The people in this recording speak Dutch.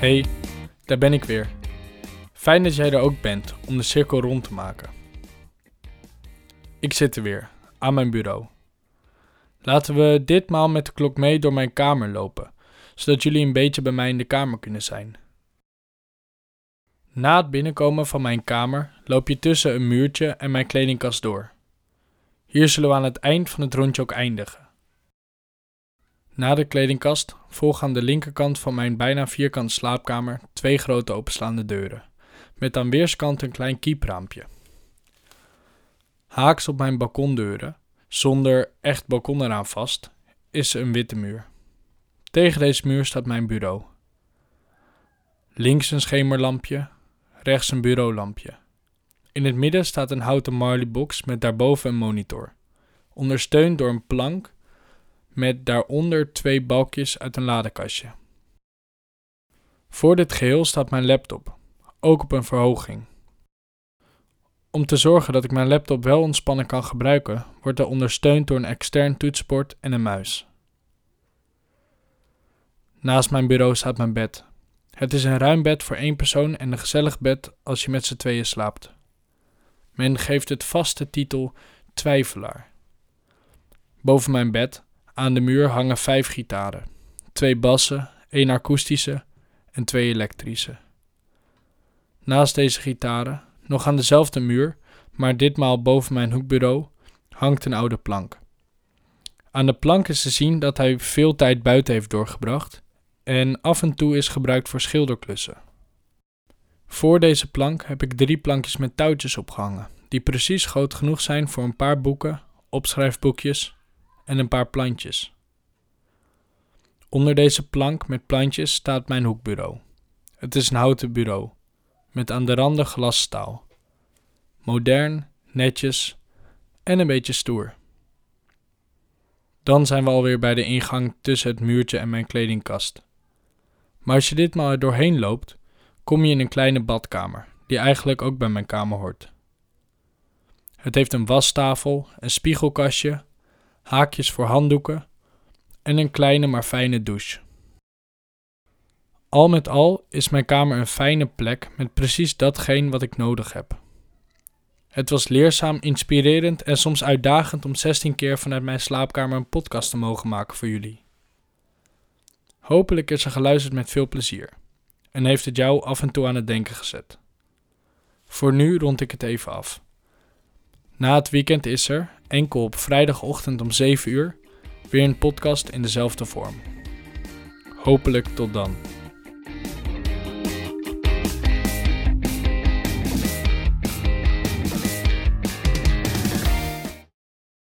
Hey, daar ben ik weer. Fijn dat jij er ook bent om de cirkel rond te maken. Ik zit er weer, aan mijn bureau. Laten we ditmaal met de klok mee door mijn kamer lopen, zodat jullie een beetje bij mij in de kamer kunnen zijn. Na het binnenkomen van mijn kamer loop je tussen een muurtje en mijn kledingkast door. Hier zullen we aan het eind van het rondje ook eindigen. Na de kledingkast volgen aan de linkerkant van mijn bijna vierkante slaapkamer twee grote openslaande deuren, met aan weerskanten een klein kiepraampje. Haaks op mijn balkondeuren, zonder echt balkon eraan vast, is een witte muur. Tegen deze muur staat mijn bureau. Links een schemerlampje, rechts een bureaulampje. In het midden staat een houten Marley-box met daarboven een monitor, ondersteund door een plank met daaronder twee balkjes uit een ladekastje. Voor dit geheel staat mijn laptop, ook op een verhoging. Om te zorgen dat ik mijn laptop wel ontspannen kan gebruiken, wordt hij ondersteund door een extern toetsenbord en een muis. Naast mijn bureau staat mijn bed. Het is een ruim bed voor één persoon en een gezellig bed als je met z'n tweeën slaapt. Men geeft het vaste titel twijfelaar. Boven mijn bed aan de muur hangen vijf gitaren: twee bassen, één akoestische en twee elektrische. Naast deze gitaren, nog aan dezelfde muur, maar ditmaal boven mijn hoekbureau, hangt een oude plank. Aan de plank is te zien dat hij veel tijd buiten heeft doorgebracht en af en toe is gebruikt voor schilderklussen. Voor deze plank heb ik drie plankjes met touwtjes opgehangen, die precies groot genoeg zijn voor een paar boeken, opschrijfboekjes en een paar plantjes. Onder deze plank met plantjes staat mijn hoekbureau. Het is een houten bureau, met aan de randen glasstaal. Modern, netjes en een beetje stoer. Dan zijn we alweer bij de ingang tussen het muurtje en mijn kledingkast. Maar als je ditmaal er doorheen loopt, kom je in een kleine badkamer, die eigenlijk ook bij mijn kamer hoort. Het heeft een wastafel, een spiegelkastje, haakjes voor handdoeken en een kleine maar fijne douche. Al met al is mijn kamer een fijne plek met precies datgene wat ik nodig heb. Het was leerzaam, inspirerend en soms uitdagend om 16 keer vanuit mijn slaapkamer een podcast te mogen maken voor jullie. Hopelijk is er geluisterd met veel plezier en heeft het jou af en toe aan het denken gezet. Voor nu rond ik het even af. Na het weekend is er, enkel op vrijdagochtend om 7 uur, weer een podcast in dezelfde vorm. Hopelijk tot dan.